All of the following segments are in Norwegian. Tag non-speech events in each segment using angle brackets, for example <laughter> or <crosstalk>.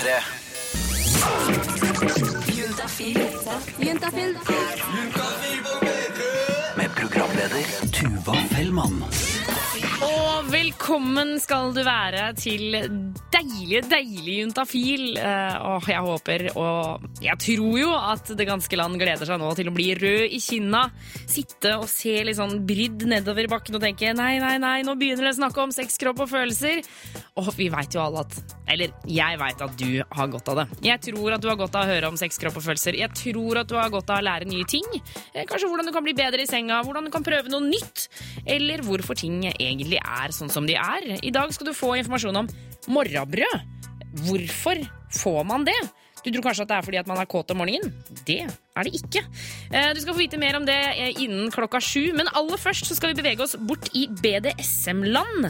P3. Juntafil. Med programleder Tuva Fellmann. Velkommen skal du være til deilige, deilige juntafil. Eh, og jeg håper, og jeg tror jo at det ganske land gleder seg nå til å bli rød i kinna. Sitte og se litt sånn brydd nedover bakken og tenke nei, nei, nei, nå begynner det å snakke om sex, kropp og følelser. Og vi veit jo alle at Eller jeg veit at du har godt av det. Jeg tror at du har godt av å høre om sex, kropp og følelser. Jeg tror at du har godt av å lære nye ting. Eh, Kanskje hvordan du kan bli bedre i senga, hvordan du kan prøve noe nytt. Eller hvorfor ting egentlig er sånn som de er. I dag skal du få informasjon om morrabrød. Hvorfor får man det? Du tror kanskje at det er fordi at man er kåt om morgenen? Det er det ikke. Eh, Du skal få vite mer om det eh, innen klokka sju, men aller først så skal vi bevege oss bort i BDSM-land.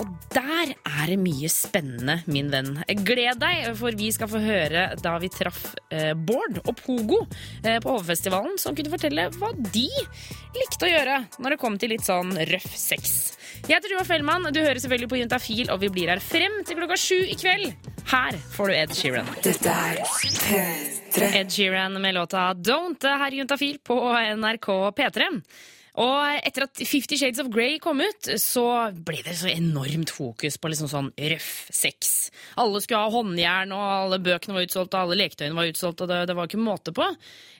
Og der er det mye spennende, min venn. Gled deg, for vi skal få høre da vi traff eh, Bård og Pogo på HV-festivalen, som kunne fortelle hva de likte å gjøre når det kom til litt sånn røff sex. Jeg heter Tuva Fellmann, du hører selvfølgelig på Juntafil, og vi blir her frem til klokka sju i kveld. Her får du Ed Sheeran. Dette er P3. Ed Sheeran med låta Don't her i Juntafil på NRK P3. Og etter at Fifty Shades of Grey kom ut, så ble det så enormt fokus på liksom sånn røff sex. Alle skulle ha håndjern, og alle bøkene var utsolgt, og alle leketøyene var utsolgt, og det, det var ikke måte på.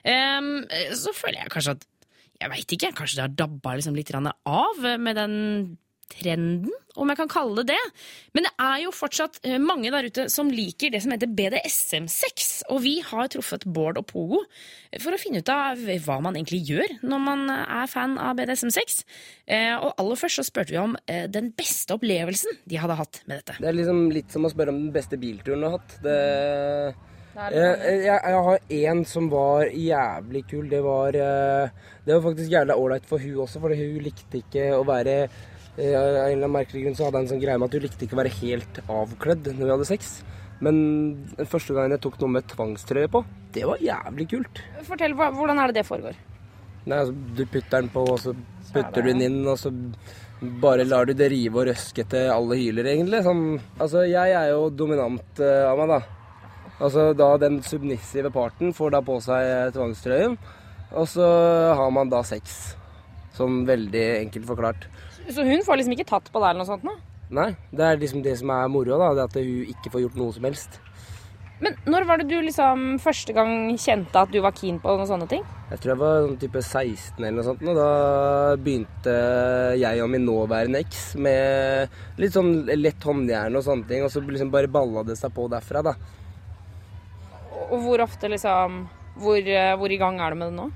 Um, så føler jeg kanskje at Jeg veit ikke, kanskje det har dabba liksom litt av med den trenden, om jeg kan kalle det det. Men det er jo fortsatt eh, mange der ute som liker det som heter BDSM-sex. Og vi har truffet Bård og Pogo for å finne ut av hva man egentlig gjør når man er fan av BDSM-sex. Eh, Og aller først så spurte vi om eh, den beste opplevelsen de hadde hatt med dette. Det er liksom litt som å spørre om den beste bilturen du har hatt. Det, jeg, jeg, jeg har én som var jævlig kul. Det var, det var faktisk jævla ålreit for hun også, for hun likte ikke å være Av en eller annen merkelig grunn så hadde jeg en sånn greie med at du likte ikke å være helt avkledd når vi hadde sex. Men den første gangen jeg tok noe med tvangstrøye på, det var jævlig kult. Fortell, Hvordan er det det foregår? Nei, altså, du putter den på, og så putter du den inn, og så bare lar du det rive og røske til alle hyler, egentlig. Sånn, altså, jeg er jo dominant uh, av meg, da. Altså, da den submissive parten får da på seg tvangstrøyen, og så har man da sex. Sånn veldig enkelt forklart. Så hun får liksom ikke tatt på deg eller noe sånt nå? Nei, det er liksom det som er moro, da. Det at hun ikke får gjort noe som helst. Men når var det du liksom første gang kjente at du var keen på noen sånne ting? Jeg tror jeg var sånn type 16 eller noe sånt, og da begynte jeg og min nåværende eks med litt sånn lett håndjern og sånne ting, og så liksom bare balla det seg på derfra, da. Og hvor ofte liksom hvor, eh, hvor i gang er du med det nå?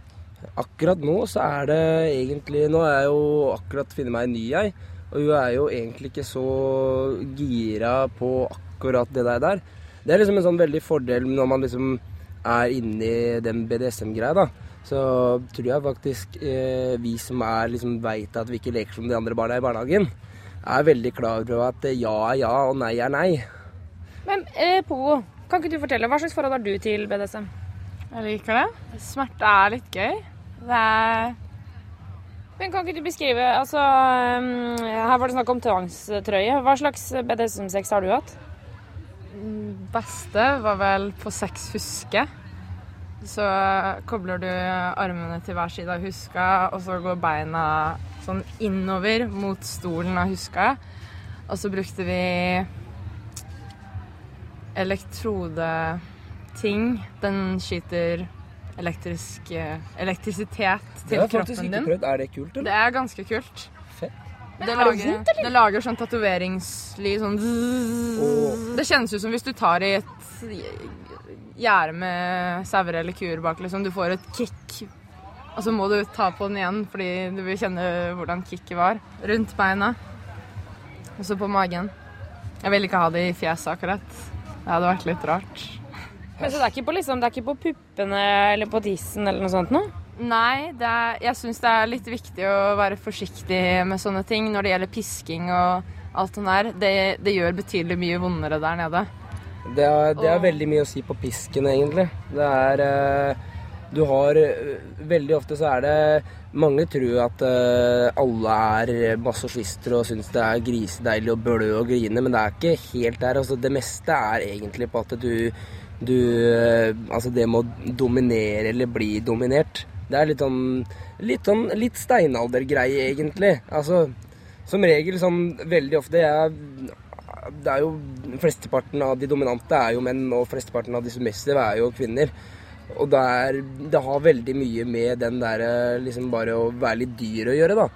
Akkurat nå så er det egentlig Nå er jeg jo akkurat funnet meg en ny jeg, og hun er jo egentlig ikke så gira på akkurat det der. Det er liksom en sånn veldig fordel når man liksom er inni den BDSM-greia, da. Så tror jeg faktisk eh, vi som er liksom veit at vi ikke leker som de andre barna i barnehagen, er veldig klar over at ja er ja og nei er nei. Men eh, Pogo, kan ikke du fortelle, hva slags forhold har du til BDSM? Jeg liker det. Smerte er litt gøy. Det er Men kan ikke du beskrive, altså um, Her var det snakk om tvangstrøye. Hva slags BDSM-sex har du hatt? beste var vel på seks huske. Så kobler du armene til hver side av huska, og så går beina sånn innover mot stolen av huska. Og så brukte vi elektrodeting. Den skyter elektrisk elektrisitet Det til har faktisk kroppen ikke din. prøvd. Er det kult, Det er ganske kult. Fett. Det er lager, vondt, det lager sånn tatoveringslyd sånn. Det kjennes ut som hvis du tar i et gjerde med sauer eller kuer bak, liksom. Du får et kick. Og så må du ta på den igjen fordi du vil kjenne hvordan kicket var. Rundt beina. Og så på magen. Jeg vil ikke ha det i fjeset akkurat. Det hadde vært litt rart. Men så det er ikke på, liksom, det er ikke på puppene eller på tissen eller noe sånt nå? Nei, det er, jeg syns det er litt viktig å være forsiktig med sånne ting når det gjelder pisking og alt sånt der. Det, det gjør betydelig mye vondere der nede. Det er, det er Og- veldig mye å si på pisken, egentlig. Det er eh, Du har øh, Veldig ofte så er det Mange tror at øh, alle er masochister og syns det er grisedeilig å blø og grine, men det er ikke helt der. Altså, det meste er egentlig på at du, du øh, Altså det med å dominere eller bli dominert. Det er litt sånn Litt sånn litt steinaldergreie, egentlig. Altså som regel sånn veldig ofte jeg, Det er jo Flesteparten av de dominante er jo menn, og flesteparten av de submissive er jo kvinner. Og det, er, det har veldig mye med den der liksom bare å være litt dyr å gjøre, da.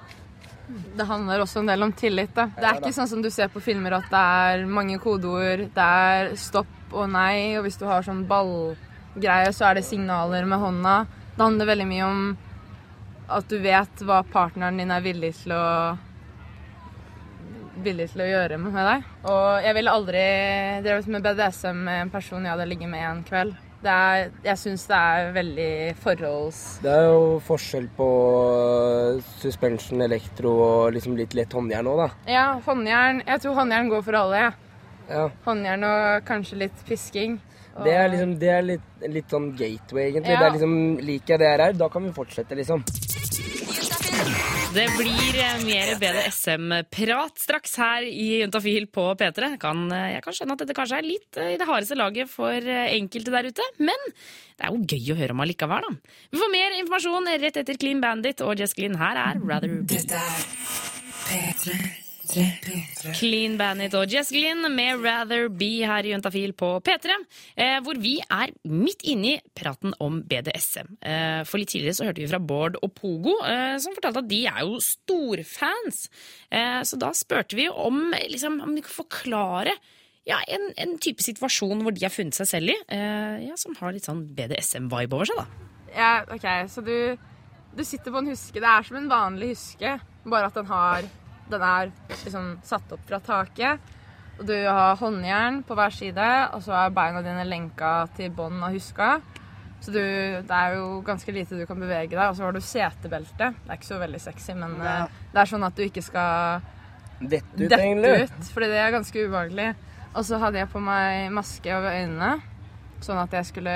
Det handler også en del om tillit. da. Det er ikke sånn som du ser på filmer at det er mange kodeord. Det er stopp og nei, og hvis du har sånn ballgreie, så er det signaler med hånda. Det handler veldig mye om at du vet hva partneren din er villig til å villig til å gjøre med deg. Og jeg ville aldri drevet med BDSM med en person jeg hadde ligget med en kveld. Det er, jeg syns det er veldig forholds... Det er jo forskjell på suspension, elektro og liksom litt lett håndjern òg, da. Ja, håndjern Jeg tror håndjern går for alle, jeg. Ja. Håndjern og kanskje litt pisking. Og- Det er liksom det er litt, litt sånn gateway, egentlig. Ja. Det er liksom Liker jeg det her, da kan vi fortsette, liksom. Det blir eh, mer BDSM-prat straks her i Juntafil på P3. Kan, eh, jeg kan skjønne at dette kanskje er litt eh, i det hardeste laget for enkelte der ute, men det er jo gøy å høre om allikevel, da. Vi får mer informasjon rett etter Clean Bandit og Jess Glynn. Her er Rather Be. Dette er P3. Clean Bandit og Jess Glynn med Rather Be her i Juntafil på P3, eh, hvor vi er midt inni praten om BDSM. Eh, for litt tidligere så hørte vi fra Bård og Pogo, eh, som fortalte at de er jo storfans. Eh, så da spurte vi om, liksom, om de kan forklare ja, en, en type situasjon hvor de har funnet seg selv i, eh, ja, som har litt sånn BDSM-vibe over seg, da. Ja, ok, så du, du sitter på en huske. Det er som en vanlig huske, bare at den har Den er liksom satt opp fra taket. Og du har håndjern på hver side, og så er beina dine lenka til bånn av huska. Så du, det er jo ganske lite du kan bevege deg. Og så har du setebelte. Det er ikke så veldig sexy, men ja. det er sånn at du ikke skal Dette ut, dette egentlig. ut, fordi det er ganske ubehagelig. Og så hadde jeg på meg maske over øynene, sånn at jeg skulle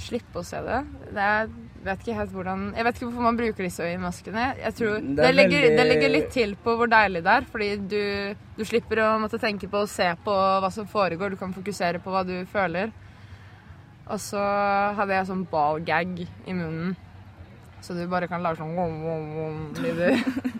slippe å se det. Det er, vet ikke helt hvordan Jeg vet ikke hvorfor man bruker disse øyemaskene. Jeg tror, Det det, er legger, veldig- det legger litt til på hvor deilig det er, fordi du, du slipper å måtte tenke på å se på hva som foregår. Du kan fokusere på hva du føler. Og så hadde jeg sånn ballgag i munnen. Så du bare kan lage sånn vom, vom, vom-lyder. <laughs>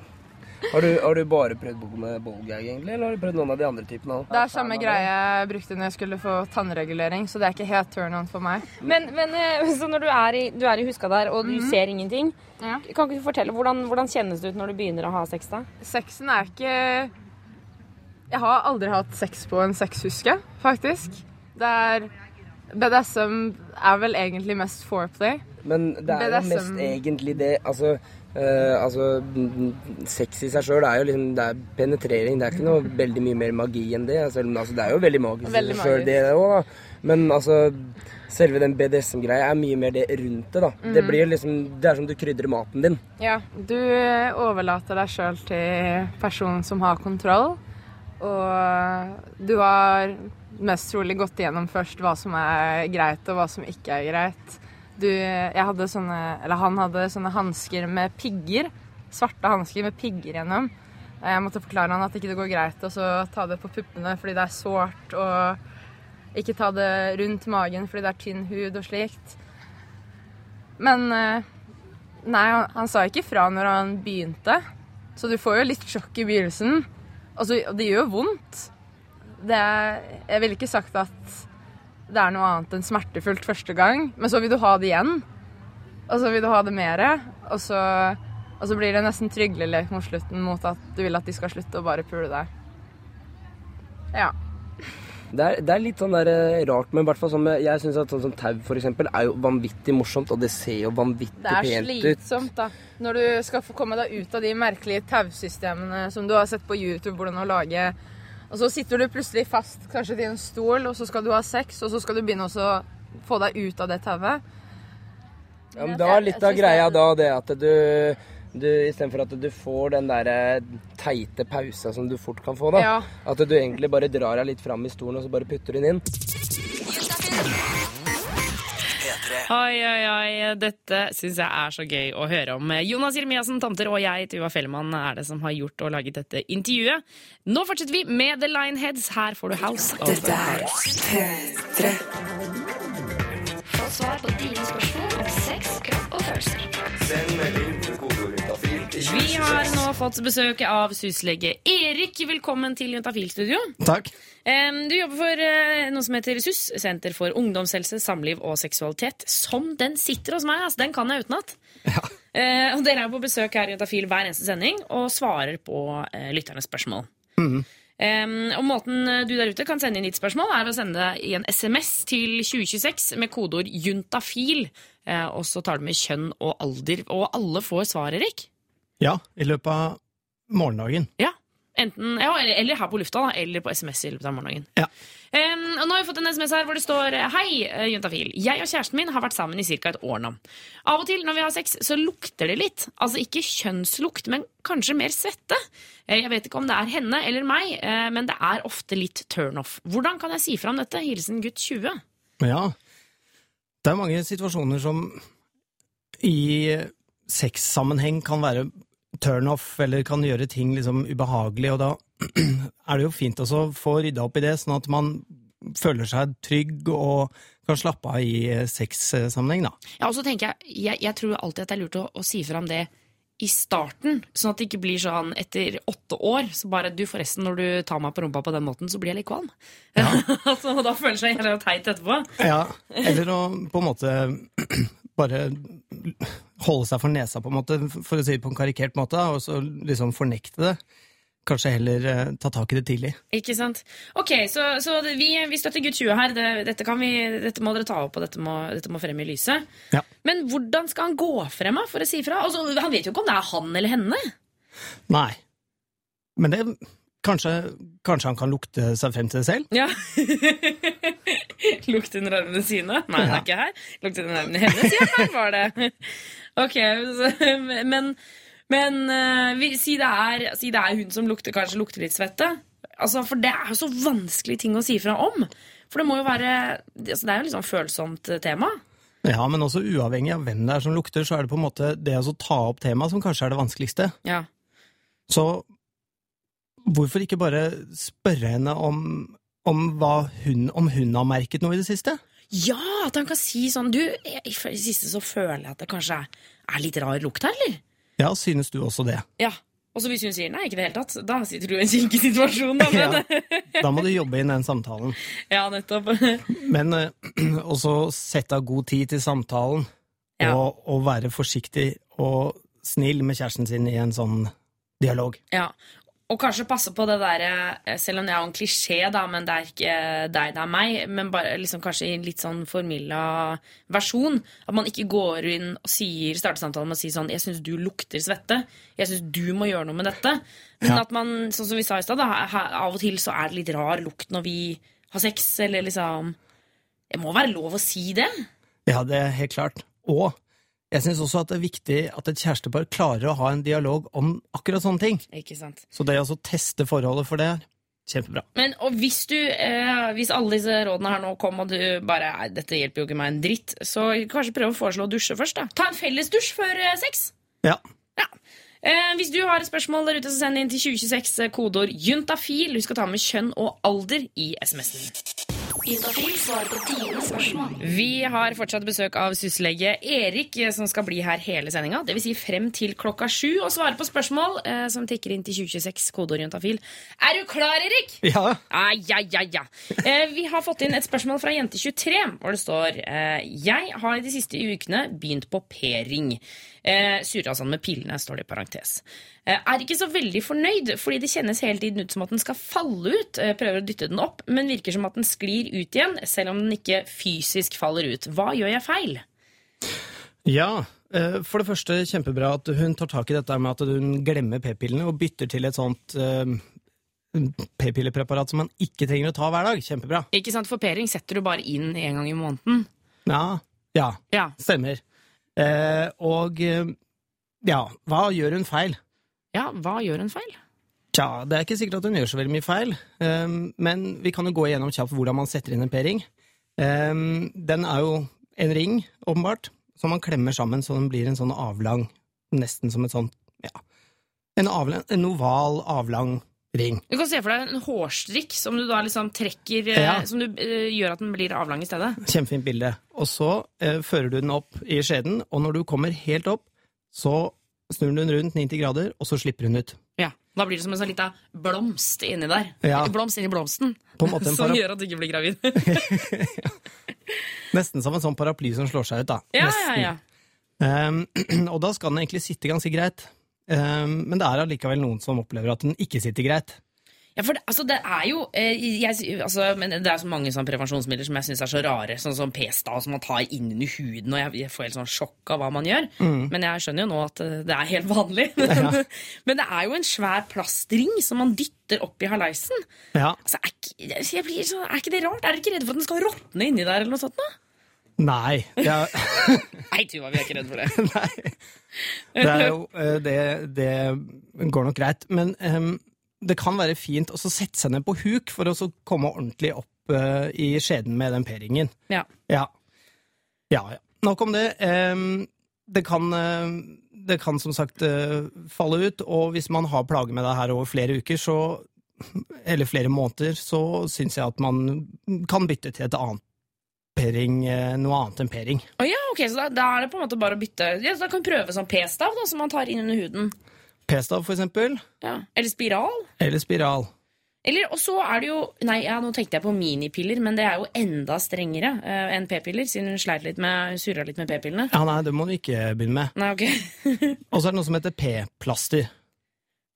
Har, du, har du bare prøvd med bowlgag, egentlig, eller har du prøvd noen av de andre typene òg? Det er samme greie jeg brukte når jeg skulle få tannregulering, så det er ikke helt turn on for meg. Men, men eh, så når du er i, du er i huska der, og du ser ingenting, Ja. kan ikke du fortelle hvordan, hvordan kjennes det ut når du begynner å ha sex, da? Sexen er ikke Jeg har aldri hatt sex på en sexhuske, faktisk. Det er BDSM er vel egentlig mest foreplay. Men det er jo mest egentlig det Altså, eh, altså Sex i seg sjøl er jo liksom Det er penetrering. Det er ikke noe veldig mye mer magi enn det. Selv om altså, det er jo veldig magisk i seg sjøl, det òg. Men altså Selve den BDSM-greia er mye mer det rundt det, da. Mm. Det blir liksom Det er som du krydrer maten din. Ja, du overlater deg sjøl til personen som har kontroll. Og du har mest trolig gått igjennom først hva som er greit, og hva som ikke er greit. Du, jeg hadde sånne, eller han hadde sånne hansker med pigger. Svarte hansker med pigger gjennom. Jeg måtte forklare han at ikke det går greit å ta det på puppene fordi det er sårt, og ikke ta det rundt magen fordi det er tynn hud og slikt. Men eh, Nei, han, han sa ikke fra når han begynte. Så du får jo litt sjokk i begynnelsen. Altså, det gjør vondt. Det jeg ville ikke sagt at det er noe annet enn smertefullt første gang, men så vil du ha det igjen. Og så vil du ha det mere. Og så, og så blir det nesten tryglelek mot slutten mot at du vil at de skal slutte å bare pule deg. Ja. Det er, det er litt sånn der, eh, rart, men hvert sånn jeg syns at sånn som tau for eksempel, er jo vanvittig morsomt, og det ser jo vanvittig pent ut. Det er slitsomt, da. Når du skal få komme deg ut av de merkelige tausystemene som du har sett på YouTube hvordan å lage. Og så sitter du plutselig fast kanskje til en stol, og så skal du ha sex, og så skal du begynne å få deg ut av det tauet. Ja, men da er litt av greia da det at du, du Istedenfor at du får den der eh, teite pausa som du fort kan få, da. Ja. At du egentlig bare drar deg litt fram i stolen og så bare putter den inn. P3. Oi, oi, oi. Dette syns jeg er så gøy å høre om. Jonas Jeremiassen tanter og jeg, Tuva Fellmann, er det som har gjort og laget dette intervjuet. Nå fortsetter vi med The Lineheads. Her får du House of Dette er P3. Få svar på dine spørsmål Vi har nå fått besøk av syslege Erik. Velkommen til Juntafil-studio. Takk. Du jobber for eh, noe som heter SUS, Senter for ungdomshelse, samliv og seksualitet. Som den sitter hos meg, altså. Den kan jeg utenat. Ja. og dere er på besøk her i Juntafil hver eneste sending og svarer på eh, lytternes spørsmål. Em, og Måten eh, du der ute kan sende inn ditt spørsmål, er å sende det i en SMS til 2026 med kodeord 'juntafil'. Uh, og så tar du med kjønn og alder. Og alle får svar, Erik. Ja, i løpet av morgendagen. Ja, enten, ja eller, her på lufta, da, eller på SMS i løpet av morgendagen. Ja. Um, og nå har vi fått en SMS her hvor det står Hei, eh, Juntafil. Jeg og kjæresten min har vært sammen i ca. et år nå. Av og til når vi har sex, så lukter det litt. Altså ikke kjønnslukt, men kanskje mer svette. Eh, Jeg vet ikke om det er henne eller meg, eh, men det er ofte litt turnoff. Hvordan kan jeg si fra om dette? Hilsen gutt 20. Ja. Det er mange situasjoner som i sexsammenheng kan være turnoff, eller kan gjøre ting liksom ubehagelig, og da <clears throat> er det jo fint også å få rydda opp i det, sånn at man føler seg trygg og kan slappe av i sexsammenheng, da. Ja, og så tenker jeg, jeg, jeg tror alltid at det er lurt å, å si fra om det i starten, sånn at det ikke blir sånn etter åtte år, så bare du forresten, når du tar meg på rumpa på den måten, så blir jeg litt kvalm. altså, <laughs> og da føler seg helt teit etterpå. Ja, eller å på en måte bare holde seg for nesa, på en måte, for å si det på en karikert måte, og så liksom fornekte det. Kanskje heller eh, ta tak i det tidlig. Ikke sant? Ok, så, så det- vi, vi støtter gutt 20 her. Det, dette, kan vi, dette må dere ta opp, og dette må, dette må frem i lyset. Ja. Men hvordan skal han gå frem for å si fra? Altså, han vet jo ikke om det er han eller henne. Nei. Men det Kanskje, kanskje han kan lukte seg frem til det selv? Ja. <laughs> <laughs> Lukt under armene sine? Nei, det er ikke her. Lukt under armene hennes? Ja, her var det. <laughs> Ok, så, men, men eh, vi, si, det er, si det er hun som lukter, kanskje lukter litt svette. Altså, for det er jo så vanskelige ting å si fra om. For det må jo være altså, Det er jo litt sånn følsomt eh, tema. Ja, men også uavhengig av hvem det er som lukter, så er det på en måte det å ta opp temaet som kanskje er det vanskeligste. Ja. Så hvorfor ikke bare spørre henne om, om, hun, om hun har merket noe i det siste? ja, at han kan si sånn Du, jeg- i det siste så føler jeg at det kanskje er, er litt rar lukt her, eller? Ja, synes du også det? Ja. Og så hvis hun sier nei, ikke i det hele tatt, da sitter du i en kinkig situasjon. Da, <laughs> Ja. Da må du jobbe inn den samtalen. <laughs> ja, nettopp. <laughs> Men eh, <clears throat> også sette av god tid til samtalen, Ja. og, og være forsiktig og snill med kjæresten sin i en sånn dialog. Ja, og kanskje passe på det der Selv om det er en klisjé, da, men det er ikke deg, det er meg. Men bare liksom kanskje i en litt sånn formilla versjon. At man ikke går inn og sier, starter samtalen med å si sånn 'Jeg syns du lukter svette. Jeg syns du må gjøre noe med dette.' Men Ja. at man, sånn som vi sa i stad, av og til så er det litt rar lukt når vi har sex, eller liksom Det må være lov å si det. Ja, det er helt klart. Og jeg syns også at det er viktig at et kjærestepar klarer å ha en dialog om akkurat sånne ting. Ikke sant? Så det å teste forholdet for det kjempebra. Men og hvis du eh, Hvis alle disse rådene her nå kom, og du bare «Nei, Dette hjelper jo ikke meg en dritt, så kanskje prøv å foreslå å dusje først, da. Ta en fellesdusj før eh, sex. Ja. Eh, hvis du har et spørsmål der ute, så send inn til 2026 eh, kodeord juntafil. Husk å ta med kjønn og alder i SMS-en. Vi har fortsatt besøk av syslege Erik, eh, som skal bli her hele sendinga. Dvs. Si frem til klokka sju og svare på spørsmål eh, som tikker inn til 2026 Kodeorientafil. Er du klar, Erik? Ja. Ah, ja, ja, ja. Eh, vi har fått inn et spørsmål fra Jente23, hvor det står eh, Jeg har de siste ukene begynt på p-ring. Eh, surra sånn med pillene, står det i parentes. Eh, er ikke så veldig fornøyd, fordi det kjennes hele tiden ut som at den skal falle ut. Eh, prøver å dytte den opp, men virker som at den sklir ut igjen, selv om den ikke fysisk faller ut. Hva gjør jeg feil? ja. eh, For det første, kjempebra at hun tar tak i dette med at hun glemmer p-pillene og bytter til et sånt eh, p-pillepreparat som man ikke trenger å ta hver dag. Kjempebra. Ikke sant, For p-ring setter du bare inn en gang i måneden. Ja, ja Ja, stemmer. Eh, og eh, ja, hva gjør hun feil? ja hva gjør hun feil? Tja, det er ikke sikkert at hun gjør så veldig mye feil, um, men vi kan jo gå igjennom kjapt hvordan man setter inn en p-ring. Den er jo en ring, åpenbart, som man klemmer sammen så den blir en sånn avlang, nesten som et sånt, ja, en, avlang, en oval, avlang ring. Du kan se for deg en hårstrikk som du da liksom trekker eh, Ja. Som du uh, gjør at den blir avlang i stedet. Kjempefint bilde. Og så uh, fører du den opp i skjeden, og når du kommer helt opp, så snur du den rundt 90 grader, og så slipper hun ut. Ja, Da blir det som en sånn lita blomst inni der. Ja. Blomst inni blomsten. <laughs> Som gjør at du ikke blir gravid. <laughs> Nesten som en sånn paraply som slår seg ut, da. ja, ja, Nesten. ja. Ehm, <clears throat> og da skal den egentlig sitte ganske greit. Ehm, men det er allikevel noen som opplever at den ikke sitter greit. Ja, for det, altså, det er jo eh, jeg, altså, men Det er så mange sånne prevensjonsmidler som jeg syns er så rare. Sånn som P-stav som man tar inn under huden. Og jeg, jeg får helt sånn sjokk av hva man gjør. Men jeg skjønner jo nå at eh, det er helt vanlig. <laughs> men det er jo en svær plastring som man dytter opp i haleisen. Ja. Altså, er, ikke, blir er ikke det rart? Er dere ikke redde for at den skal råtne inni der? eller noe sånt? Da? Nei. Det er, <laughs> Nei, Tuva, vi er ikke redde for det. <laughs> nei. Det jo eh, det, det går nok greit. Men um, det kan være fint å sette seg ned på huk for å komme ordentlig opp uh, i skjeden med den p-ringen. Ja. Ja. ja, ja. Nok om det. Um, det, kan, uh, det kan som sagt falle ut, og hvis man har plager med det her over flere uker, så eller flere måneder, så syns jeg at man kan bytte til et annet p-ring, eh, noe annet enn p-ring. Å ja, ok, så da, da er det på en måte bare å bytte ja, så Da kan vi prøve sånn p-stav da, som man tar inn under huden. P-stav, for eksempel, Ja. Eller spiral. eller spiral. Eller, og så er det jo Nei, ja, nå tenkte jeg på minipiller, men det er jo enda strengere uh, enn p-piller, siden hun sleit litt med surra litt med p-pillene. Ja, nei, det må du ikke begynne med. Nei, ok. <laughs> Og så er det noe som heter p-plaster.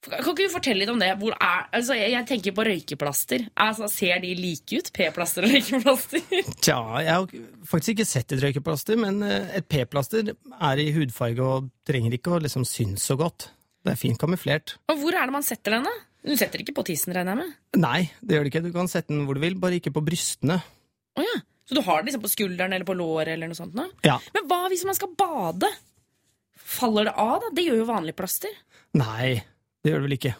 Kan ikke du fortelle litt om det? Hvor er, altså, jeg, jeg tenker på røykeplaster. Altså, Ser de like ut? P-plaster og røykeplaster? <laughs> Tja, jeg har faktisk ikke sett et røykeplaster, men eh, et p-plaster er i hudfarge og trenger ikke å liksom synes så godt. Det er fint kamuflert. Og hvor er det man setter den, da? Du setter ikke på tissen, regner jeg med? Nei, det gjør det ikke. Du kan sette den hvor du vil, bare ikke på brystene. Å ja. Så du har den liksom på skulderen eller på låret eller noe sånt? nå? Ja. Men hva hvis man skal bade? Faller det av, da? Det gjør jo vanlig plaster. Nei, det gjør det vel ikke.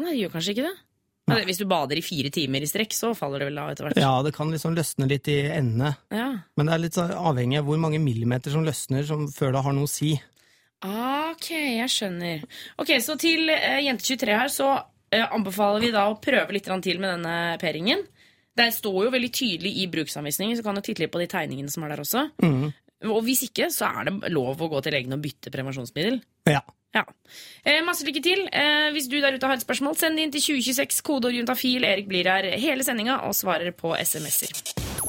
Nei, det gjør kanskje ikke det? Nei. Hvis du bader i fire timer i strekk, så faller det vel av etter hvert. Ja, det kan liksom løsne litt i endene. Ja. Men det er litt avhengig av hvor mange millimeter som løsner som før det har noe å si. Ok, jeg skjønner. Ok, Så til uh, Jente23 her så uh, anbefaler vi da å prøve litt til med denne p-ringen. Det står jo veldig tydelig i bruksanvisningen, så kan du titte litt på de tegningene som er der også. Og hvis ikke, så er det lov å gå til legen og bytte prevensjonsmiddel. Ja. Ja. Eh, masse lykke til. Eh, hvis du der ute har et spørsmål, send det inn til 2026, kodeord juntafil. Erik blir her hele sendinga og svarer på SMS-er.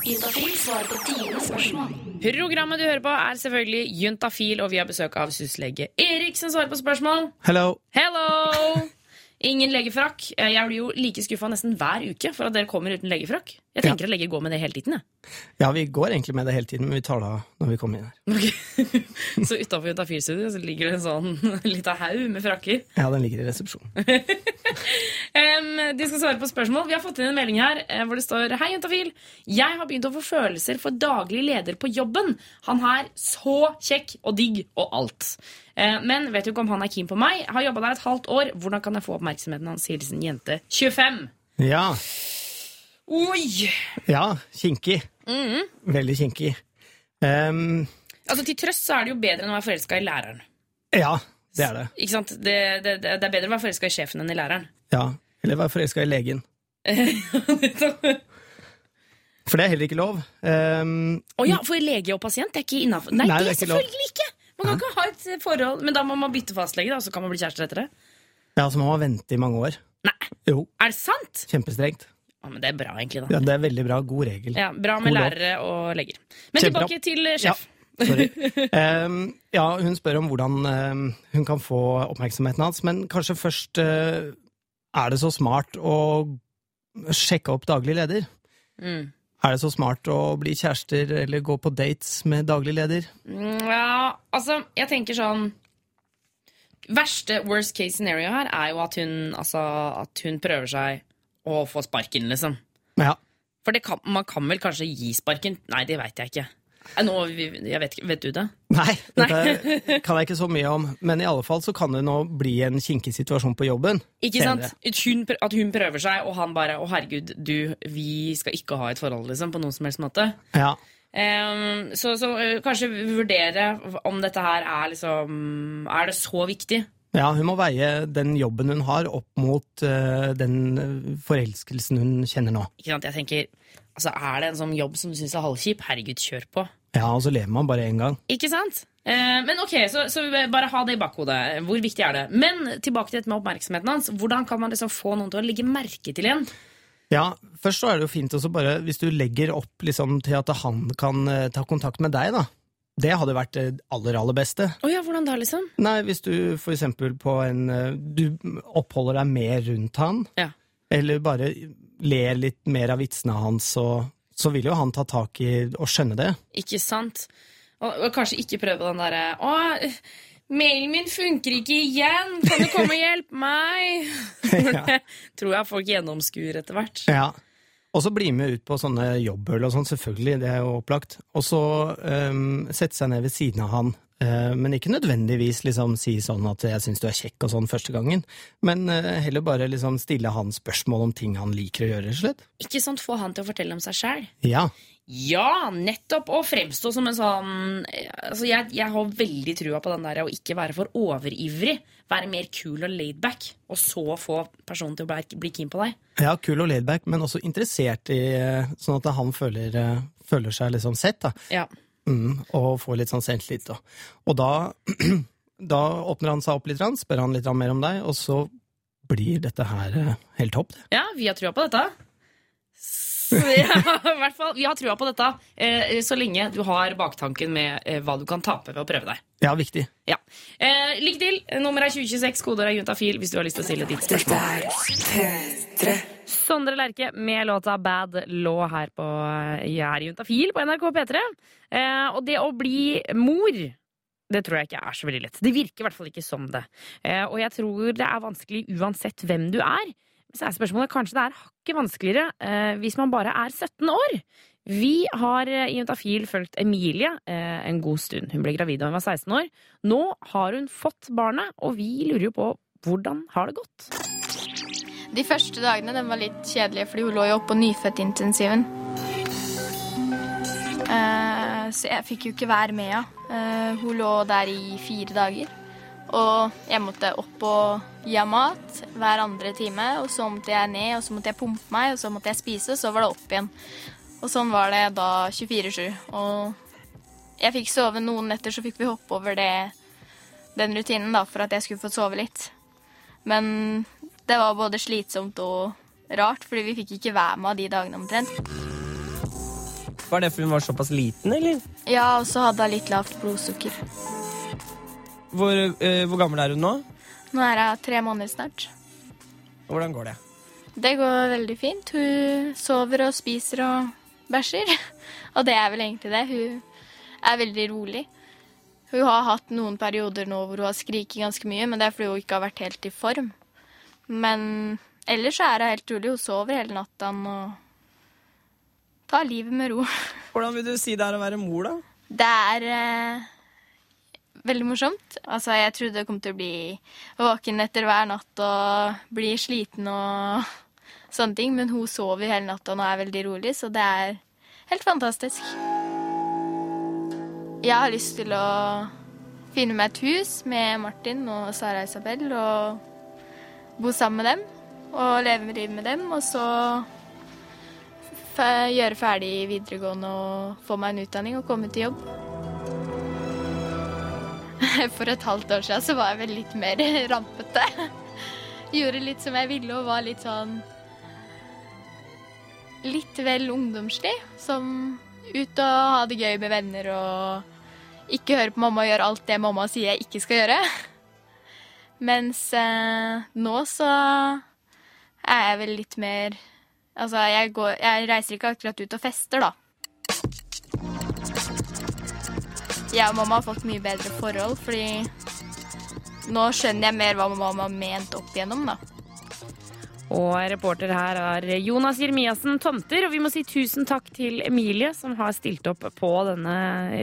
Juntafil svarer på dine spørsmål. Programmet du hører på, er selvfølgelig Juntafil, og vi har besøk av syslege Erik som svarer på spørsmål. Hello! Hello! Ingen legefrakk. Eh, Jeg blir jo like skuffa nesten hver uke for at dere kommer uten legefrakk. Jeg tenker at leger går med det hele tiden. Jeg. Ja, vi går egentlig med det hele tiden, men vi tar det av når vi kommer inn her. Ok. <laughs> Så utafor Juntafil-studioet så ligger det en sånn <laughs> lita haug med frakker. Ja, den ligger i resepsjonen. <laughs> um, de skal svare på spørsmål. Vi har fått inn en melding her eh, hvor det står Hei, Juntafil. Jeg har begynt å få følelser for daglig leder på jobben. Han er så kjekk og digg og alt. Eh, men vet jo ikke om han er keen på meg. Har jobba der et halvt år. Hvordan kan jeg få oppmerksomheten hans? Hilsen jente 25. Ja, Oi! ja, kinkig. Veldig kinkig. Um, Altså Til trøst så er det jo bedre enn å være forelska i læreren. ja, det er det. Ikke sant? Det, det, det er bedre å være forelska i sjefen enn i læreren. Ja. Eller være forelska i legen. <laughs> For det er heller ikke lov. Å um, oh ja, for lege og pasient det er ikke innafor. Nei, Nei, det er selvfølgelig ikke! Man kan ikke ha et forhold, Men da må man bytte fastlege, da, så kan man bli kjærester etter det. ja, så må man vente i mange år. Nei, Jo, er det sant? kjempestrengt. Ja, men Det er bra, egentlig. da Ja, det er veldig bra. God regel. Ja, Bra med God lov. lærere og leger. Men Kjempebra. tilbake til eh, sjef. Sorry. Ehm, ja, hun spør om hvordan ehm, hun kan få oppmerksomheten hans, men kanskje først eh, Er det så smart å sjekke opp daglig leder? Mm. Er det så smart å bli kjærester eller gå på dates med daglig leder? Ja, altså, jeg tenker sånn Verste worst case scenario her er jo at hun, altså, at hun prøver seg å få sparken, liksom. Ja. For det kan, man kan vel kanskje gi sparken? Nei, det veit jeg ikke. Nå, jeg vet, ikke- vet du det? Nei, dette kan jeg ikke så mye om, men i alle fall så kan det nå bli en kinkig situasjon på jobben. Ikke sant? senere. At hun, at hun prøver seg, og han bare 'Å, herregud, du, vi skal ikke ha et forhold', liksom, på noen som helst måte. Ja. Um, så, så uh, kanskje vurdere om dette her er liksom Er det så viktig? Ja, hun må veie den jobben hun har opp mot uh, den forelskelsen hun kjenner nå. Ikke sant? Jeg tenker, altså Er det en sånn jobb som du syns er halvkjip? Herregud, kjør på. Ja, og så lever man bare én gang. Ikke sant? Eh, men ok, så, så bare ha det i bakhodet. Hvor viktig er det? Men tilbake til dette med oppmerksomheten hans. Hvordan kan man liksom få noen til å legge merke til en? Ja, først så er det jo fint også bare, hvis du legger opp liksom til at han kan eh, ta kontakt med deg, da. Det hadde vært det aller, aller beste. Oh ja, hvordan da, liksom? Nei, hvis du for eksempel på en eh, Du oppholder deg mer rundt han, Ja. Eller bare ler litt mer av vitsene hans, og, så vil jo han ta tak i og skjønne det. Ikke sant? Og, og kanskje ikke prøve den derre Å, mailen min funker ikke igjen! Kan du komme og hjelpe meg? <laughs> ja. det tror jeg folk gjennomskuer etter hvert. Ja. Og så bli med ut på sånne jobbhull og sånn, selvfølgelig, det er jo opplagt. Og så um, sette seg ned ved siden av han. Eh, men ikke nødvendigvis liksom si sånn at 'jeg syns du er kjekk' og sånn første gangen. Men eh, heller bare liksom stille han spørsmål om ting han liker å gjøre, slett. Ikke sånn Få han til å fortelle om seg sjæl. Ja. Ja, nettopp! Og fremstå som en sånn altså jeg, jeg har veldig trua på den der å ikke være for overivrig. Være mer cool og laidback. Og så få personen til å bli, bli keen på deg. ja, kul og laidback, men også interessert i eh, Sånn at han føler, eh, føler seg liksom sett, da. Ja. Mm, og får litt sånn selvtillit. Da. Og da, <clears throat> da åpner han seg opp litt, spør han litt mer om deg, og så blir dette her eh, helt topp. Ja, vi har trua på dette. <laughs> Ja, i hvert fall, Vi har trua på dette eh, så lenge du har baktanken med eh, hva du kan tape ved å prøve deg. Ja, viktig. Ja. Eh, Lykke til! Nummeret er 2026, kodeord er juntafil hvis du har lyst til å stille ditt spørsmål. P3. Sondre Lerche med låta Bad Law her på Jeg er juntafil på NRK P3. Eh, og det å bli mor det tror jeg ikke er så veldig lett. Det virker i hvert fall ikke som det. Eh, og jeg tror det er vanskelig uansett hvem du er. Så er spørsmålet kanskje det er hakket vanskeligere eh, hvis man bare er 17 år. Vi har eh, i Juntafil fulgt Emilie eh, en god stund. Hun ble gravid da hun var 16 år. Nå har hun fått barnet, og vi lurer jo på hvordan har det gått? De første dagene den var litt kjedelige, fordi hun lå jo oppe på nyfødtintensiven. Eh, så jeg fikk jo ikke være med henne. Eh, hun lå der i fire dager. Og jeg måtte opp og gi mat hver andre time. Og så måtte jeg ned, og så måtte jeg pumpe meg, og så måtte jeg spise, og så var det opp igjen. Og sånn var det da 24-7. Og jeg fikk sove noen netter, så fikk vi hoppe over det, den rutinen da, for at jeg skulle få sove litt. Men det var både slitsomt og rart, fordi vi fikk ikke være med de dagene omtrent. Var det fordi hun var såpass liten, eller? Ja, og så hadde hun litt lavt blodsukker. Hvor, eh, hvor gammel er hun nå? Nå er hun tre måneder snart. Og hvordan går det? Det går veldig fint. Hun sover og spiser og bæsjer. <laughs> Og det er vel egentlig det. Hun er veldig rolig. Hun har hatt noen perioder nå hvor hun har skriket ganske mye, men det er fordi hun ikke har vært helt i form. Men ellers så er hun helt rolig. Hun sover hele natta og tar livet med ro. <laughs> Hvordan vil du si det er å være mor, da? Det er eh, veldig morsomt. Altså, jeg trodde jeg kom til å bli våken etter hver natt og bli sliten og sånne ting, men hun sover hele natta og nå er veldig rolig, så det er helt fantastisk. Jeg har lyst til å finne meg et hus med Martin og Sara Isabel og bo sammen med dem og leve livet med dem, og så gjøre ferdig videregående og få meg en utdanning og komme til jobb. <laughs> For et halvt år siden så var jeg vel litt mer <laughs> rampete. Gjorde litt som jeg ville og var litt sånn Litt vel ungdomslig. Som ut og ha det gøy med venner og ikke høre på mamma og gjøre alt det mamma sier jeg ikke skal gjøre. <laughs> Mens eh, nå så er jeg vel litt mer Altså, jeg, går, jeg reiser ikke akkurat ut og fester, da. Jeg og mamma har fått mye bedre forhold, fordi nå skjønner jeg mer hva mamma har ment opp igjennom, da. Og reporter her er Jonas Jeremiassen Tomter. Og vi må si tusen takk til Emilie, som har stilt opp på denne,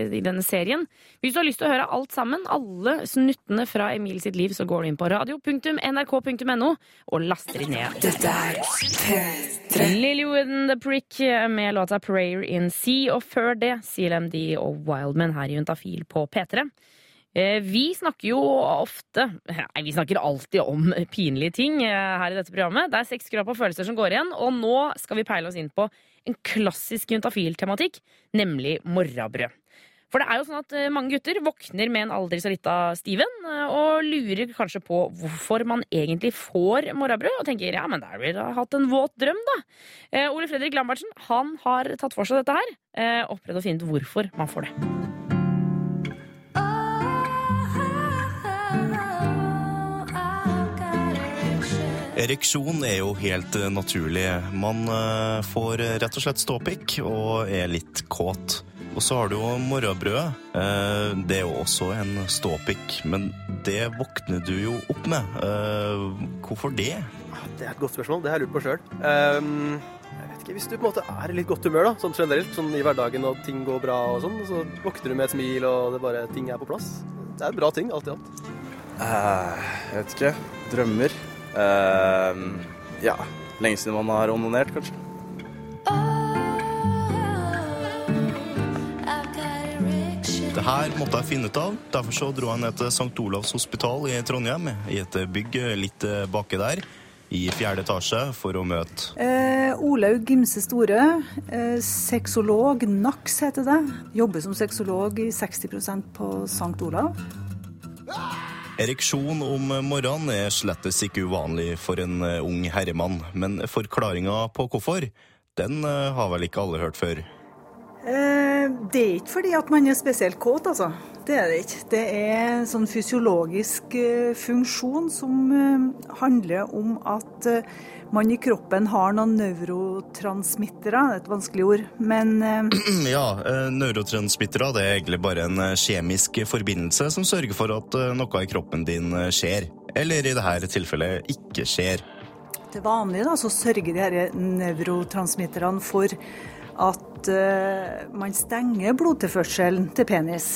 i denne serien. Hvis du har lyst til å høre alt sammen, alle snuttene fra Emil sitt liv, så går du inn på radio.nrk.no og laster de ned. Dette er P3. Lilywood and The Prick med låta Prayer in Sea, og før det CLMD og Wildman her i Juntafil på P3. Eh, Vi snakker jo ofte Nei, vi snakker alltid om pinlige ting eh, her i dette programmet. Det er seks skrap på følelser som går igjen, og nå skal vi peile oss inn på en klassisk juntafil-tematikk, nemlig morrabrød. For det er jo sånn at eh, mange gutter våkner med en aldri så lita Steven, og lurer kanskje på hvorfor man egentlig får morrabrød, og tenker ja, men da har vi da hatt en våt drøm, da. Ole Fredrik Lambertsen han har tatt for seg dette her, og prøvd å finne ut hvorfor man får det. Ereksjon er jo helt eh, naturlig. Man eh, får eh, rett og slett ståpikk og er litt kåt. Og så har du jo morrabrødet. Eh, Det er jo også en ståpikk, men det våkner du jo opp med. Eh, Hvorfor det? Det er et godt spørsmål. Det har jeg lurt på sjøl. jeg vet ikke, Hvis du på en måte er i litt godt humør, da, sånn generelt, sånn i hverdagen og ting går bra og sånn, så våkner du med et smil og det bare, ting er på plass. Det er en bra ting, alt i alt. Eh, jeg vet ikke. Drømmer. Eh, ja. Lenge siden man har onanert, kanskje. Det her måtte jeg finne ut av. Derfor så dro jeg ned til St. Olavs hospital i Trondheim, i et bygg litt baki der, i fjerde etasje, for å møte Eh, Olaug Gimse Store, eh, sexolog, NAX heter det. Jobber som sexolog i 60% på St. Olav. Ereksjon om morgenen er slettes ikke uvanlig for en eh, ung herremann, men forklaringa på hvorfor, den eh, har vel ikke alle hørt før. Eh, det er ikke fordi at man er spesielt kåt, altså. Det er det ikke. Det er en sånn fysiologisk eh, funksjon som handler om at man i kroppen har noen neurotransmittere. Er et vanskelig ord, men eh, Ja, eh, neurotransmittere det er egentlig bare en eh, kjemisk forbindelse som sørger for at noe i kroppen din skjer. Eller i dette tilfellet ikke skjer. Til vanlig da, så sørger de her nevrotransmitterne for at uh, man stenger blodtilførselen til penis.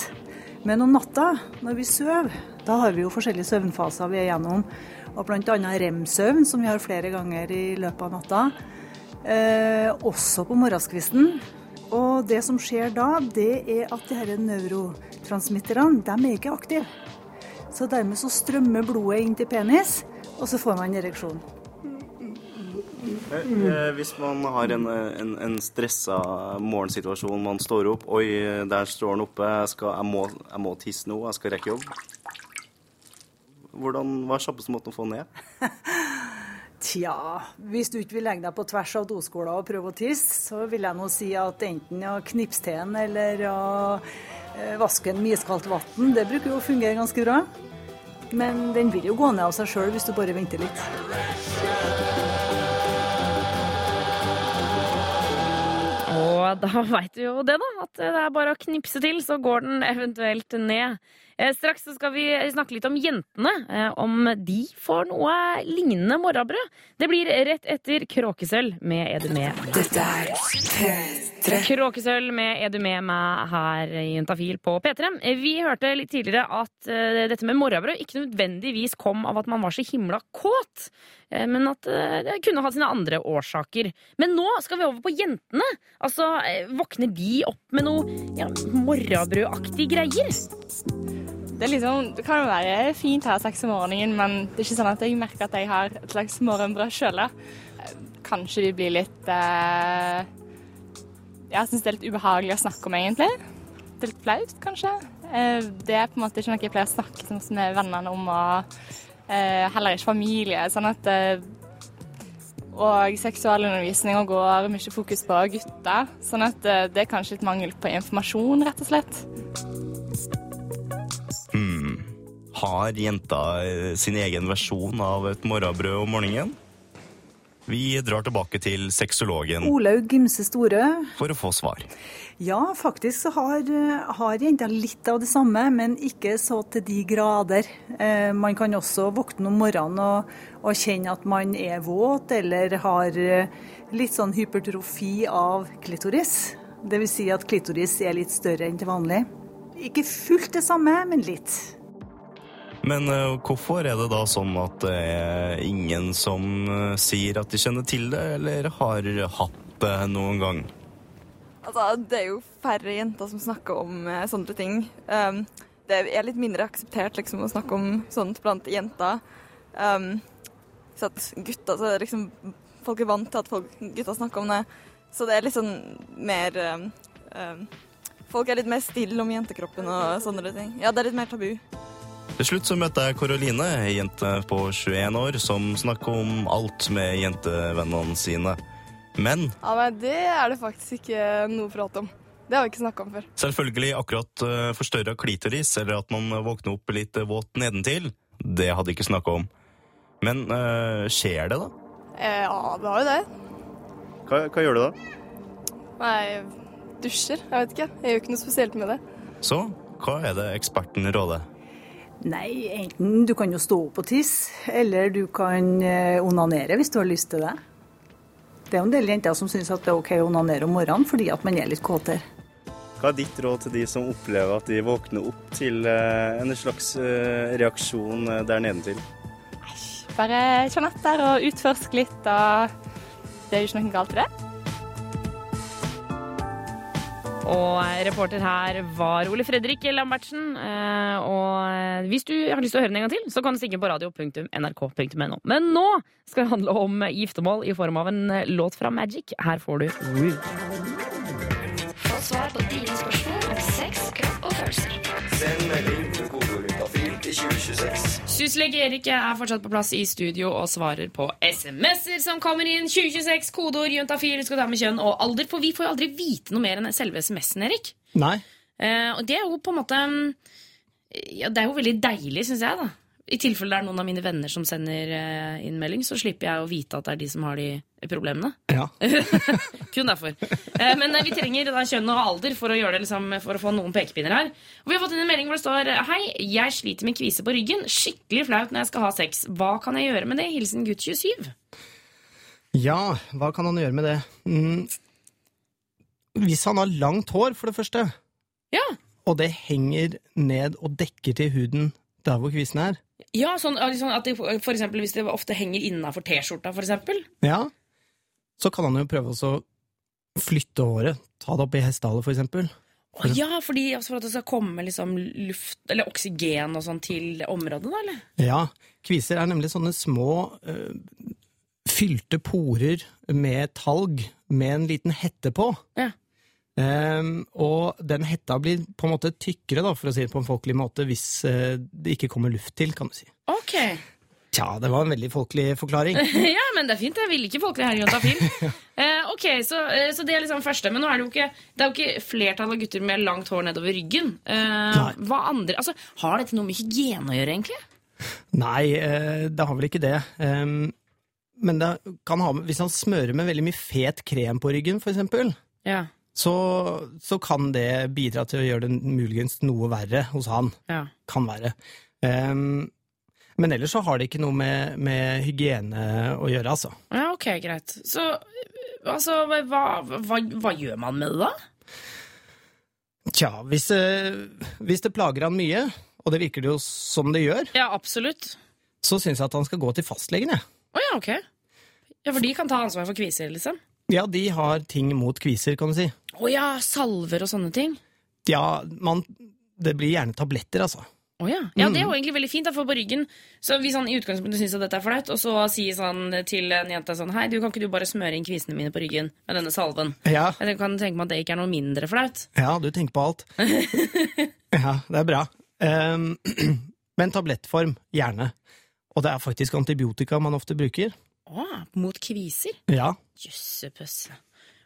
Men om natta, når vi sover, da har vi jo forskjellige søvnfaser vi er gjennom. Og bl.a. rem-søvn, som vi har flere ganger i løpet av natta. Eh, også på morgenskvisten. Og det som skjer da, det er at de her neurotransmitterne de er ikke aktive. Så dermed så strømmer blodet inn til penis, og så får man en ereksjon. Eh, eh, Hvis man har en, en, en stressa morgensituasjon, man står opp Oi, der står han oppe, jeg, skal, jeg, må, jeg må tisse nå, jeg skal rekke jobb. Hvordan, hva er kjappeste måten å få ned? <laughs> Tja, hvis du ikke vil legge deg på tvers av doskåla og prøve å tisse, så vil jeg nå si at enten å knipse til den eller å eh, vaske en med iskaldt vann, det bruker jo å fungere ganske bra. Men den vil jo gå ned av seg sjøl hvis du bare venter litt. Og da <laughs> veit du jo det, da. At det er bare å knipse til, så går den eventuelt ned. Eh, Straks så skal vi snakke litt om jentene. eh, Om de får noe lignende morrabrød. Det blir rett etter Kråkesølv med Er? Dette er P3. Kråkesølv med Er du med meg her i Juntafil på P3. Vi hørte litt tidligere at uh, dette med morrabrød ikke nødvendigvis kom av at man var så himla kåt, uh, men at uh, det kunne hatt sine andre årsaker. Men nå skal vi over på jentene. Altså, Våkner de opp med noe ja, morrabrødaktige greier? Det, er liksom, det kan jo være fint å ha sex om morgenen, men det er ikke sånn at jeg merker at jeg har et slags morgenbrød sjøl. Kanskje de blir litt eh, Jeg syns det er litt ubehagelig å snakke om, egentlig. Det er litt flaut, kanskje. Eh, det er på en måte ikke noe jeg pleier å snakke sånn med vennene om, og eh, heller ikke familie. Sånn at eh, og seksualundervisninga går mye fokus på gutter, sånn at det er kanskje litt mangel på informasjon, rett og slett. Hmm. Har jenta sin egen versjon av et morgenbrød om morgenen? Vi drar tilbake til sexologen Olaug Gimse Storø. for å få svar. Ja, faktisk så har, har jenta litt av det samme, men ikke så til de grader. Eh, man kan også våkne om morgenen og, og kjenne at man er våt, eller har eh, litt sånn hypertrofi av klitoris. Dvs. Si at klitoris er litt større enn til vanlig. Ikke fullt det samme, men litt. Men eh, hvorfor er det da sånn at det er ingen som eh, sier at de kjenner til det, eller har hatt det noen gang? Altså, det er jo færre jenter som snakker om eh, sånne ting. Um, det er litt mindre akseptert liksom, å snakke om sånt blant jenter. Um, så at gutter så er liksom Folk er vant til at folk, gutter snakker om det. Så det er litt sånn mer um, um, Folk er litt mer stille om jentekroppen og sånne ting. Ja, det er litt mer tabu. Til slutt så møtte jeg Karoline, ei jente på 21 år som snakker om alt med jentevennene sine. Men Ja, nei, det er det faktisk ikke noe å prate om. Det har vi ikke snakka om før. selvfølgelig akkurat uh, forstørra klitoris, eller at man våkner opp litt våt nedentil, det hadde jeg ikke snakka om. Men eh, skjer det, da? Eh, ja, det har jo det. Hva, hva gjør du da? Nei, dusjer. Jeg vet ikke. Jeg gjør ikke noe spesielt med det. Så hva er det eksperten råder? Nei, enten du kan jo stå opp og tisse, eller du kan eh, onanere hvis du har lyst til det. Det er jo en del jenter som syns at det er OK å onanere om morgenen fordi at man er litt kåtere. Hva er ditt råd til de som opplever at de våkner opp til eh, en slags eh, reaksjon der nedentil? Bare kjenn etter og utforsk litt, og det er jo ikke noe galt i det. Og reporter her var Ole Fredrik Lambertsen. Eh, Og hvis du har lyst til å høre den en gang til, så kan du stikke på radio.nrk.no. Men nå skal det handle om giftermål i form av en låt fra Magic. Her får du Woo. Få svar på dine spørsmål 2026. Syslege Erik er fortsatt på plass i studio og svarer på SMS-er som kommer inn. 2026, kodeord juntafil, skal ta med kjønn og alder. For vi får jo aldri vite noe mer enn selve SMS-en, Erik. Nei. Eh, og det er jo på en måte mm, ja, Det er jo veldig deilig, syns jeg. da I tilfelle det er noen av mine venner som sender inn innmelding, så slipper jeg å vite at det er de som har de problemene. Ja. <laughs> Kun derfor. Eh, men eh, vi trenger da kjønn og alder for å, det, liksom, for å få noen pekepinner her. Og vi har fått inn en melding hvor det står Hei, jeg sliter med kvise på ryggen. Skikkelig flaut når jeg skal ha sex. Hva kan jeg gjøre med det? Hilsen gutt 27. Ja, hva kan han gjøre med det? Mm. Hvis han har langt hår, for det første, Ja. og det henger ned og dekker til huden der hvor kvisen er, Ja, sånn, liksom at det, for eksempel hvis det ofte henger innafor T-skjorta, for eksempel. ja, så kan han jo prøve å flytte håret. Ta det opp i hestehale, for eksempel. Å ja, fordi, for at det skal komme liksom luft, eller oksygen og sånn til området, da, eller? Ja, kviser er nemlig sånne små øh, fylte porer med talg med en liten hette på. Ja. Ehm, og den hetta blir på en måte tykkere, da, for å si det på en folkelig måte, hvis uh, det ikke kommer luft til, kan du si. Ok. Tja, det var en veldig folkelig forklaring. <laughs> ja, men det er fint. Jeg vil ikke folkelig her i Juntafil. <laughs> eh, ok, så, uh, så det er liksom første. Men nå er det jo ikke, det er jo ikke flertall av gutter med langt hår nedover ryggen. Hva andre, altså, Har dette noe med hygiene å gjøre, egentlig? Nei, det har vel ikke det. Um, men det kan ha med, hvis han smører med veldig mye fet krem på ryggen, for eksempel, Ja. Så, så kan det bidra til å gjøre det muligens noe verre hos han. Ja. Kan være. Um, men ellers så har det ikke noe med, med hygiene å gjøre, altså. Ja, ok, greit. Så altså, hva, hva, hva gjør man med det, da? Tja, hvis, eh, hvis det plager han mye, og det virker det jo som det gjør, Ja, absolutt. så syns jeg at han skal gå til fastlegen, jeg. Å ja, ok. Ja, For de kan ta ansvar for kviser, liksom? Ja, de har ting mot kviser, kan du si. Å ja, salver og sånne ting? Ja, man, det blir gjerne tabletter, altså. Oh, ja. ja, det er Mm. jo egentlig veldig fint. Da, for på ryggen Så Hvis han i utgangspunktet syns dette er flaut, og så sier han til en jente sånn Hei, du kan ikke du bare smøre inn kvisene mine på ryggen med denne salven? Ja. Jeg kan tenke meg at det ikke er noe mindre flaut. Ja, du tenker på alt. <laughs> ja, det er bra. Um, <clears throat> men tablettform, gjerne. Og det er faktisk antibiotika man ofte bruker. Å, mot kviser? Ja. Jøssepøsse.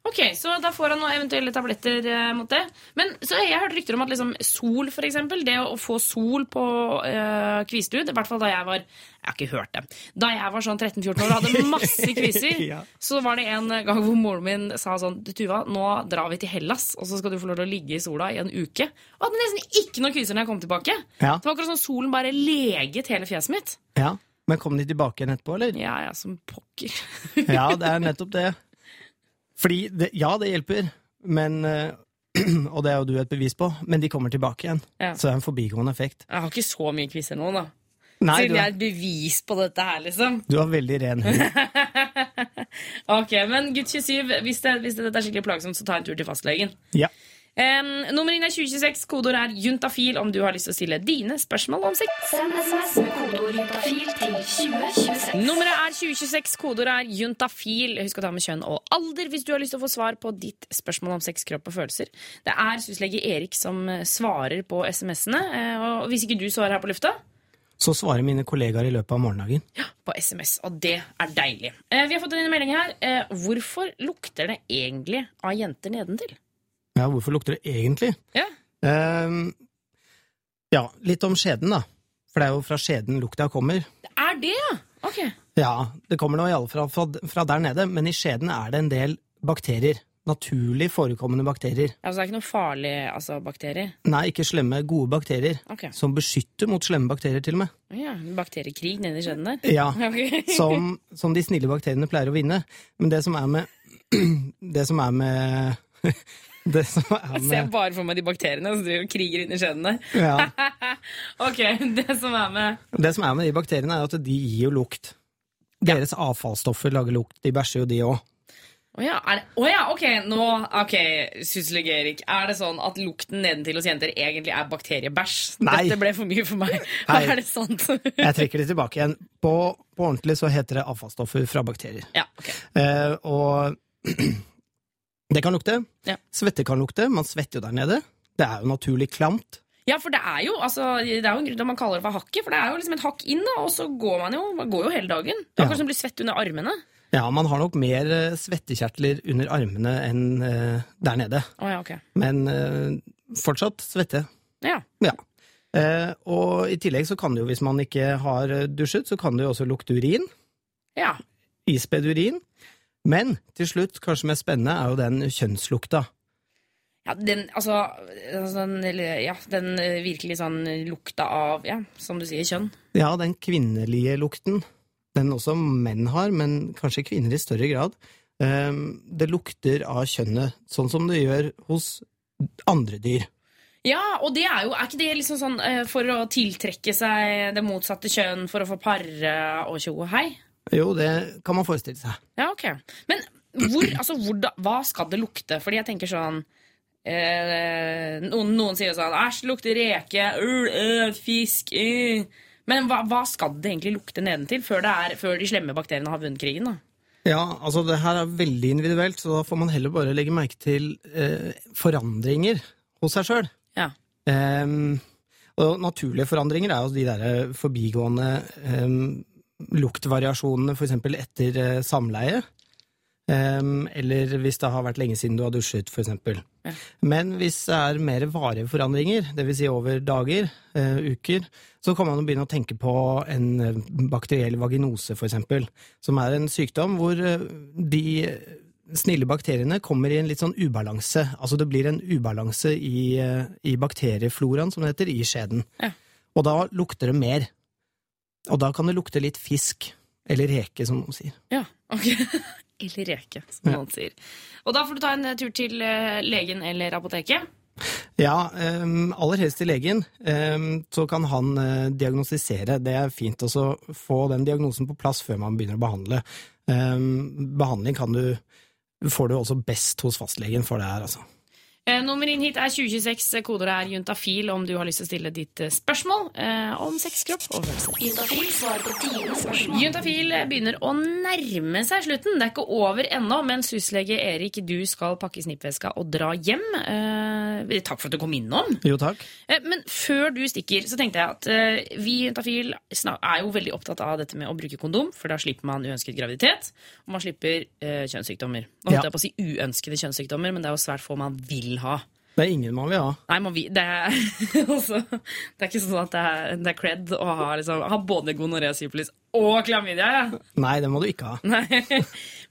Ok, Så da får han noen eventuelle tabletter eh, mot det. Men så har jeg hørt rykter om at liksom, sol, for eksempel, det å få sol på eh, kvistud, i hvert fall da jeg var Jeg har ikke hørt det. Da jeg var sånn 13-14 år og hadde masse kviser, <laughs> Ja. så var det en gang hvor moren min sa sånn Du Tuva, nå drar vi til Hellas, og så skal du få lov til å ligge i sola i en uke. Og hadde nesten ikke noen kviser når jeg kom tilbake. Ja. Det var akkurat som solen bare leget hele fjeset mitt. Ja, Men kom de tilbake igjen etterpå, eller? Ja, ja, som pokker. Ja, det er nettopp det. Fordi, det, ja, det hjelper, men eh, <clears throat> Og det er jo du et bevis på, men de kommer tilbake igjen. Ja. Så det er en forbigående effekt. Jeg har ikke så mye kvisser nå, da. Nei, Siden jeg er et bevis på dette her, liksom. du har veldig ren hud. <laughs> Ok, men gutt 27, hvis, det, hvis det, dette er skikkelig plagsomt, så ta en tur til fastlegen. Ja. Um, nummer inn er 2026, kodeord er juntafil om du har lyst til å stille dine spørsmål om sex. Send SMS med kodeord juntafil til 2026. Nummeret er 2026, kodeord er juntafil. Husk å ta med kjønn og alder hvis du har lyst til å få svar på ditt spørsmål om sex, kropp og følelser. Det er syslege Erik som eh, svarer på SMS-ene, eh, og hvis ikke du svarer her på lufta, Så svarer mine kollegaer i løpet av morgendagen. på SMS, og det er deilig. Eh, vi har fått en melding her. Hvorfor lukter det egentlig av jenter nedentil? Ja, hvorfor lukter det egentlig? Ja. Ehm, ja, litt om skjeden, da. For det er jo fra skjeden lukta kommer. Det er det, ja! Ok. Ja, det kommer nå iallfall fra, fra der nede, men i skjeden er det en del bakterier. Naturlig forekommende bakterier. Altså, det er ikke noe farlig altså, bakterier? Nei, ikke slemme, gode bakterier. Okay. Som beskytter mot slemme bakterier, til og med. Ja, Bakteriekrig nedi skjeden der? Ja, <laughs> Okay. som, som de snille bakteriene pleier å vinne. Men det som er med <clears throat> Det som er med <laughs> Det som er Jeg ser bare for meg de bakteriene som driver og kriger inni skjedene. Ja. <laughs> ok, det som er med Det som er med de bakteriene, er at de gir jo lukt. Deres avfallsstoffer lager lukt. De bæsjer jo, de òg. Å ja, er det... Å ja, ok, nå Ok, syslege Erik. Er det sånn at lukten nedentil hos jenter egentlig er bakteriebæsj? Nei. Dette ble for mye for meg. <laughs> Nei. Er det sant? <laughs> Jeg trekker det tilbake igjen. På, på ordentlig så heter det avfallsstoffer fra bakterier. Ja, ok. Eh, og <clears throat> det kan lukte. Ja. Svette kan lukte. Man svetter jo der nede. Det er jo naturlig klamt. Ja, for det er jo altså, det er jo en grunn til at man kaller det for hakket. For det er jo liksom et hakk inn, da, og så går man jo, man går jo hele dagen. Det er akkurat som å bli svett under armene. Ja, man har nok mer eh, svettekjertler under armene enn uh, der nede. Oh, ja, ok. Men uh, fortsatt svette. Ja. Ja. Uh, og i tillegg så kan det jo, hvis man ikke har dusjet, så kan det jo også lukte urin. Ja. Ispedd urin. Men til slutt, kanskje mest spennende, er jo den kjønnslukta. Ja, den, altså, sånn, eller, ja, den eh, virkelig sånn lukta av, ja, som du sier, kjønn. Ja, den kvinnelige lukten. Den også menn har, men kanskje kvinner i større grad. Eh, det lukter av kjønnet, sånn som det gjør hos andre dyr. Ja, og det er jo, er ikke det liksom sånn eh, for å tiltrekke seg det motsatte kjønn, for å få pare og tjo og hei? Jo, det kan man forestille seg. Ja, ok. Men hvor, altså, hvor da, hva skal det lukte? Fordi jeg tenker sånn eh, noen, noen sier sånn Æsj, det lukter reke, øl, øh, fisk øh. Men hva, hva skal det egentlig lukte nedentil, før, det er, før de slemme bakteriene har vunnet krigen? da? Ja, altså det her er veldig individuelt, så da får man heller bare legge merke til eh, forandringer hos seg sjøl. Ja. Ehm, og naturlige forandringer er jo de der forbigående ehm, luktvariasjonene, eksempel etter eh, samleie. Eller hvis det har vært lenge siden du har dusjet, eksempel. Ja. Men hvis det er mer varige forandringer, dvs. Si over dager, eh, uker, så kan man jo begynne å tenke på en eh, bakteriell vaginose, eksempel, som er en sykdom hvor de snille bakteriene kommer i en litt sånn ubalanse. Altså det blir en ubalanse i, i bakteriefloraen, som det heter, i skjeden. Ja. Og da lukter det mer. Og da kan det lukte litt fisk. Eller reke, som noen sier. Ja, ok. <laughs> Eller reke, som Ja. noen sier. Og da får du ta en eh, tur til eh, legen eller apoteket. Ja, ehm, aller helst til legen. Ehm, så kan han eh, diagnostisere. Det er fint også å få den diagnosen på plass før man begynner å behandle. Ehm, behandling kan du får du også best hos fastlegen for det her, altså. Eh, nummer inn hit er 2026. Kodeordet er juntafil om du har lyst til å stille ditt eh, spørsmål eh, om sex, kropp og følelser. Juntafil svarer på dine spørsmål. Juntafil begynner å nærme seg slutten. Det er ikke over ennå, men syslege Erik, du skal pakke snippveska og dra hjem. Eh, takk for at du kom innom. Jo, takk. Eh, Men før du stikker, så tenkte jeg at eh, vi i Juntafil er jo veldig opptatt av dette med å bruke kondom, for da slipper man uønsket graviditet, og man slipper eh, kjønnssykdommer. Nå holdt Ja. jeg på å si uønskede kjønnssykdommer, men det er jo svært få man vil ha. Det er ingen man vil ha. Nei, man vil, det, er, <laughs> altså, det er ikke sånn at det er, det er cred å ha, liksom, ha både gonoré, syfilis og klamydia. Ja. Nei, det må du ikke ha. Nei.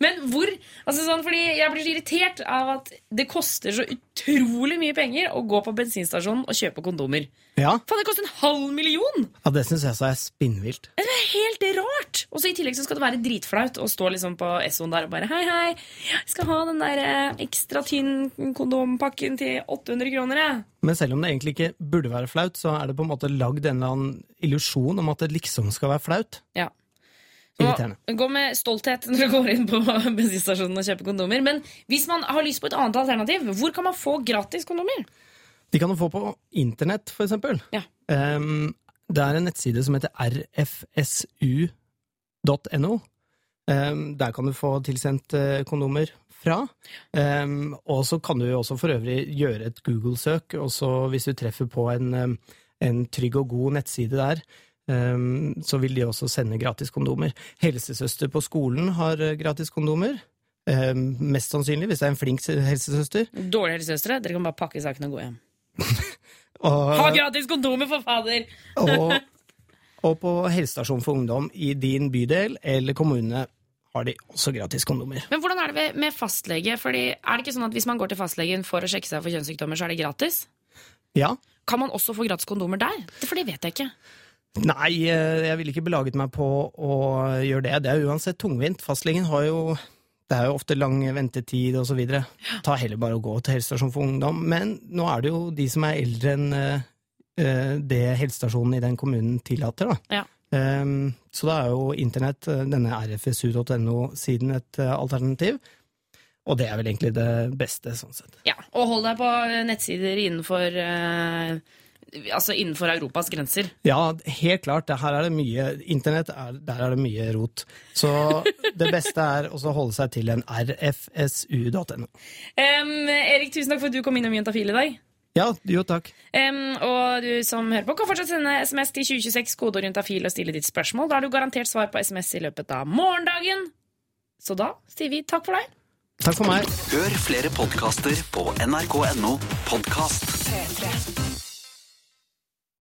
Men hvor altså sånn, fordi Jeg blir så irritert av at det koster så utrolig mye penger å gå på bensinstasjonen og kjøpe kondomer. Ja, Faen, det koster en halv million! ja det syns jeg så er spinnvilt. Det er helt rart! Og så I tillegg så skal det være dritflaut å stå liksom på Essoen der og bare Hei, hei, jeg skal ha den der eh, ekstra tynn kondompakken til 800 kroner, jeg. Men selv om det egentlig ikke burde være flaut, så er det på en måte lagd en eller annen illusjon om at det liksom skal være flaut. Ja. Irriterende. Gå med stolthet når du går inn på <laughs> bensinstasjonen og kjøper kondomer. Men hvis man har lyst på et annet alternativ, hvor kan man få gratis kondomer? De kan du få på internett, for eksempel. Ja. Um, det er en nettside som heter rfsu.no. Um, der kan du få tilsendt eh, kondomer fra. Um, og så kan du også for øvrig gjøre et Google-søk, og så hvis du treffer på en, em, en trygg og god nettside der, så vil de også sende gratis kondomer. Helsesøster på skolen har eh, gratis kondomer. Mest sannsynlig, hvis det er en flink helsesøster. Dårlige helsesøstre, dere kan bare pakke sakene og gå hjem. <laughs> Og- Ha gratis kondomer, for fader! og, <laughs> og på helsestasjon for ungdom i din bydel eller kommune har de også gratis kondomer. Men hvordan er det med fastlege? Fordi er det ikke sånn at Hvis man går til fastlegen for å sjekke seg for kjønnssykdommer, så er det gratis? Ja. Kan man også få gratis kondomer der? For det vet jeg ikke. Nei, eh, jeg ville ikke belaget meg på å gjøre det. Det er uansett tungvint. Fastlegen har jo det er jo ofte lang ventetid og så videre. Ta heller bare å gå til helsestasjon for ungdom. Men nå er det jo de som er eldre enn eh, eh, det helsestasjonen i den kommunen tillater, da. Ja. Ehm, så da er jo internett, denne rfsu.no-siden, et alternativ. Og det er vel egentlig det beste, sånn sett. Ja, Og hold deg på nettsider innenfor uh, Altså innenfor Europas grenser. Ja, helt klart. Her er det mye Internett, er, der er det mye rot. Så det beste er å holde seg til en rfsu.no. Um, Erik, tusen takk for at du kom innom Juntafil i dag. Ja, jo takk. Um, og du som hører på, kan fortsatt sende SMS til 2026 kodeord juntafil og stille ditt spørsmål. Da har du garantert svar på SMS i løpet av morgendagen. Så da sier vi takk for deg. Takk for meg. Hør flere podkaster på nrk.no podkast. P3.